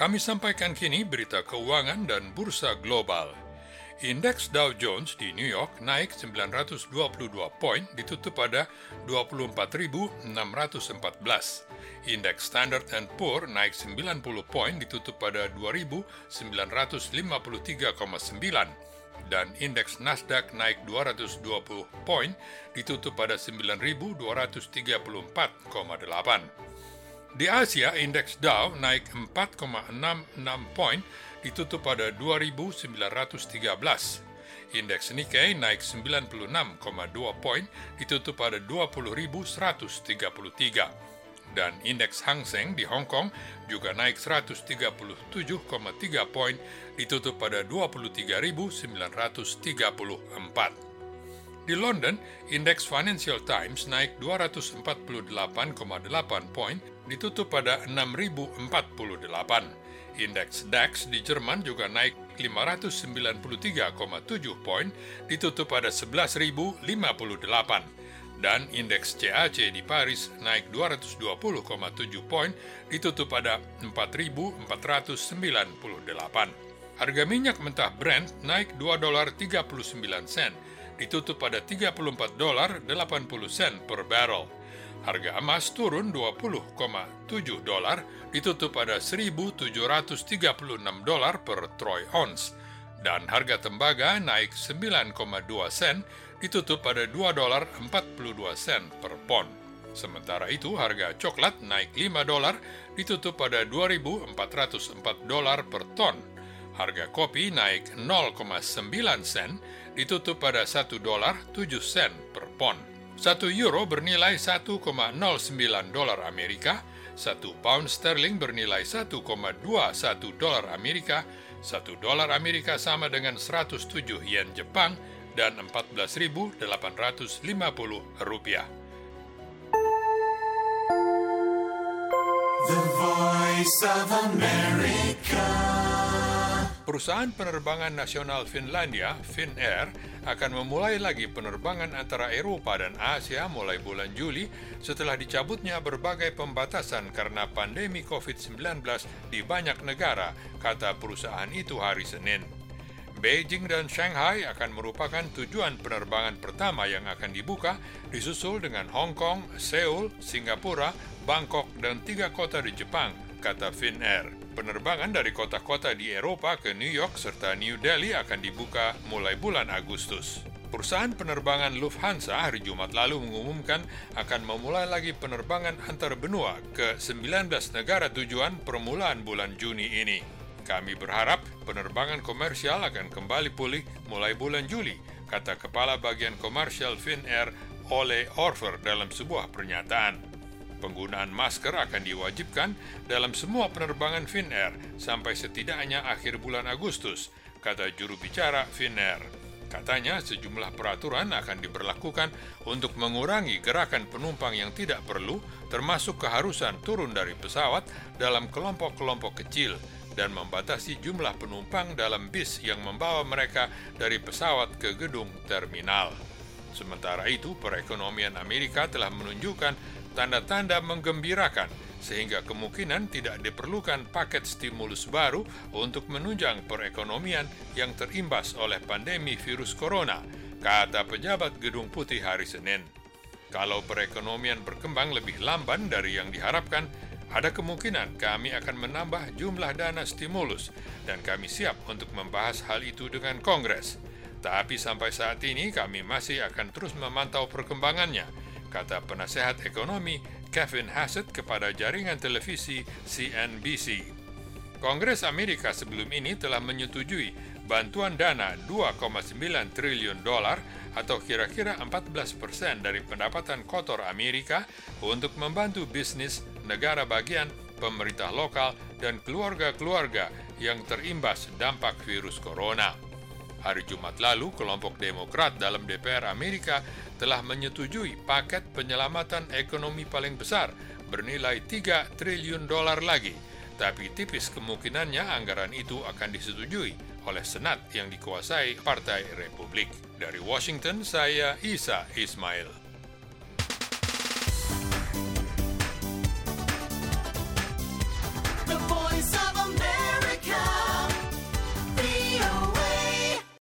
Kami sampaikan kini berita keuangan dan bursa global. Indeks Dow Jones di New York naik 922 poin ditutup pada 24.614. Indeks Standard Poor naik 90 poin ditutup pada 2.953,9 dan indeks Nasdaq naik 220 poin ditutup pada 9.234,8. Di Asia, indeks Dow naik 4,66 poin ditutup pada 2.913. Indeks Nikkei naik 96,2 poin ditutup pada 20.133. Dan indeks Hang Seng di Hong Kong juga naik 137,3 poin ditutup pada 23.934. Di London, indeks Financial Times naik 248,8 poin, ditutup pada 6.048. Indeks DAX di Jerman juga naik 593,7 poin, ditutup pada 11.058. Dan indeks CAC di Paris naik 220,7 poin, ditutup pada 4.498. Harga minyak mentah Brent naik 2 dolar 39 sen ditutup pada 34 dolar 80 sen per barrel. Harga emas turun 20,7 dolar, ditutup pada 1.736 dolar per troy ounce. Dan harga tembaga naik 9,2 sen, ditutup pada 2 dolar 42 sen per pon. Sementara itu, harga coklat naik 5 dolar, ditutup pada 2.404 dolar per ton Harga kopi naik 0,9 sen, ditutup pada 1 dolar 7 sen per pon. 1 euro bernilai 1,09 dolar Amerika, 1 pound sterling bernilai 1,21 dolar Amerika, 1 dolar Amerika sama dengan 107 yen Jepang, dan 14.850 rupiah. The Voice of America. Perusahaan penerbangan nasional Finlandia, Finnair, akan memulai lagi penerbangan antara Eropa dan Asia mulai bulan Juli setelah dicabutnya berbagai pembatasan karena pandemi COVID-19 di banyak negara, kata perusahaan itu hari Senin. Beijing dan Shanghai akan merupakan tujuan penerbangan pertama yang akan dibuka, disusul dengan Hong Kong, Seoul, Singapura, Bangkok, dan tiga kota di Jepang, kata Finnair. Penerbangan dari kota-kota di Eropa ke New York serta New Delhi akan dibuka mulai bulan Agustus. Perusahaan penerbangan Lufthansa hari Jumat lalu mengumumkan akan memulai lagi penerbangan antar benua ke 19 negara tujuan permulaan bulan Juni ini. Kami berharap penerbangan komersial akan kembali pulih mulai bulan Juli, kata Kepala Bagian Komersial Finnair Ole Orfer dalam sebuah pernyataan. Penggunaan masker akan diwajibkan dalam semua penerbangan Finnair sampai setidaknya akhir bulan Agustus, kata juru bicara Finnair. Katanya sejumlah peraturan akan diberlakukan untuk mengurangi gerakan penumpang yang tidak perlu, termasuk keharusan turun dari pesawat dalam kelompok-kelompok kecil dan membatasi jumlah penumpang dalam bis yang membawa mereka dari pesawat ke gedung terminal. Sementara itu, perekonomian Amerika telah menunjukkan tanda-tanda menggembirakan sehingga kemungkinan tidak diperlukan paket stimulus baru untuk menunjang perekonomian yang terimbas oleh pandemi virus corona, kata pejabat Gedung Putih hari Senin. Kalau perekonomian berkembang lebih lamban dari yang diharapkan, ada kemungkinan kami akan menambah jumlah dana stimulus dan kami siap untuk membahas hal itu dengan Kongres. Tapi sampai saat ini kami masih akan terus memantau perkembangannya kata penasehat ekonomi Kevin Hassett kepada jaringan televisi CNBC. Kongres Amerika sebelum ini telah menyetujui bantuan dana 2,9 triliun dolar atau kira-kira 14 persen dari pendapatan kotor Amerika untuk membantu bisnis, negara bagian, pemerintah lokal, dan keluarga-keluarga yang terimbas dampak virus corona. Hari Jumat lalu, kelompok Demokrat dalam DPR Amerika telah menyetujui paket penyelamatan ekonomi paling besar bernilai 3 triliun dolar lagi, tapi tipis kemungkinannya anggaran itu akan disetujui oleh Senat yang dikuasai Partai Republik. Dari Washington, saya Isa Ismail.